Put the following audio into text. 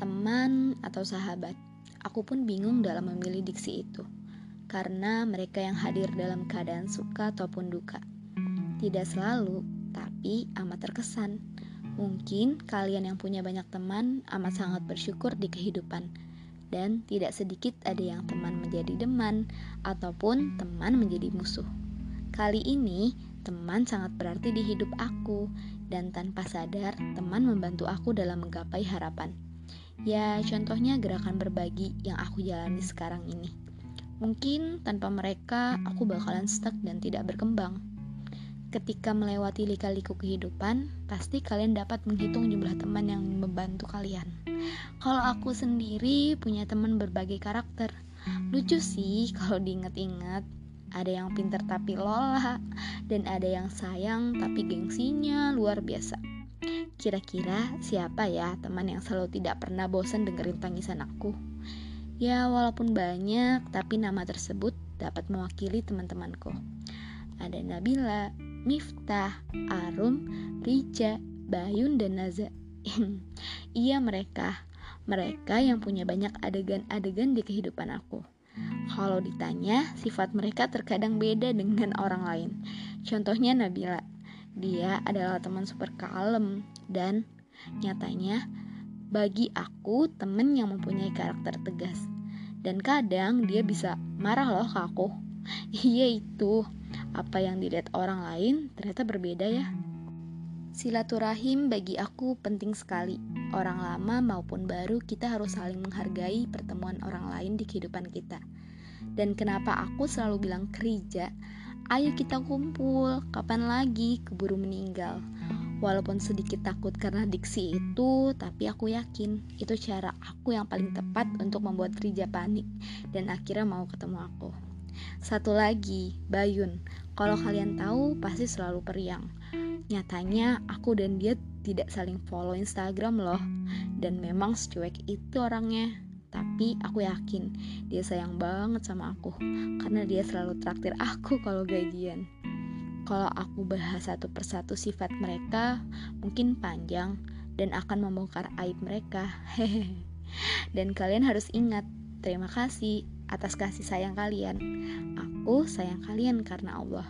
teman atau sahabat. Aku pun bingung dalam memilih diksi itu, karena mereka yang hadir dalam keadaan suka ataupun duka. Tidak selalu, tapi amat terkesan. Mungkin kalian yang punya banyak teman amat sangat bersyukur di kehidupan, dan tidak sedikit ada yang teman menjadi deman ataupun teman menjadi musuh. Kali ini, teman sangat berarti di hidup aku, dan tanpa sadar, teman membantu aku dalam menggapai harapan. Ya, contohnya gerakan berbagi yang aku jalani sekarang ini. Mungkin tanpa mereka, aku bakalan stuck dan tidak berkembang. Ketika melewati lika-liku kehidupan, pasti kalian dapat menghitung jumlah teman yang membantu kalian. Kalau aku sendiri punya teman berbagai karakter. Lucu sih kalau diingat-ingat. Ada yang pinter tapi lola, dan ada yang sayang tapi gengsinya luar biasa. Kira-kira siapa ya teman yang selalu tidak pernah bosan dengerin tangisan aku? Ya, walaupun banyak, tapi nama tersebut dapat mewakili teman-temanku. Ada Nabila, Miftah, Arum, Rija, Bayun, dan Naza. iya mereka, mereka yang punya banyak adegan-adegan di kehidupan aku. Kalau ditanya, sifat mereka terkadang beda dengan orang lain. Contohnya Nabila. Dia adalah teman super kalem dan nyatanya bagi aku temen yang mempunyai karakter tegas. Dan kadang dia bisa marah loh ke aku. Iya itu, apa yang dilihat orang lain ternyata berbeda ya. Silaturahim bagi aku penting sekali. Orang lama maupun baru kita harus saling menghargai pertemuan orang lain di kehidupan kita. Dan kenapa aku selalu bilang kerja? Ayo kita kumpul, kapan lagi keburu meninggal. Walaupun sedikit takut karena diksi itu, tapi aku yakin itu cara aku yang paling tepat untuk membuat Rija panik dan akhirnya mau ketemu aku. Satu lagi, Bayun. Kalau kalian tahu, pasti selalu periang. Nyatanya, aku dan dia tidak saling follow Instagram loh. Dan memang secuek itu orangnya. Tapi aku yakin dia sayang banget sama aku karena dia selalu traktir aku kalau gajian. Kalau aku bahas satu persatu sifat mereka, mungkin panjang dan akan membongkar aib mereka. Hehehe. dan kalian harus ingat, terima kasih atas kasih sayang kalian. Aku sayang kalian karena Allah.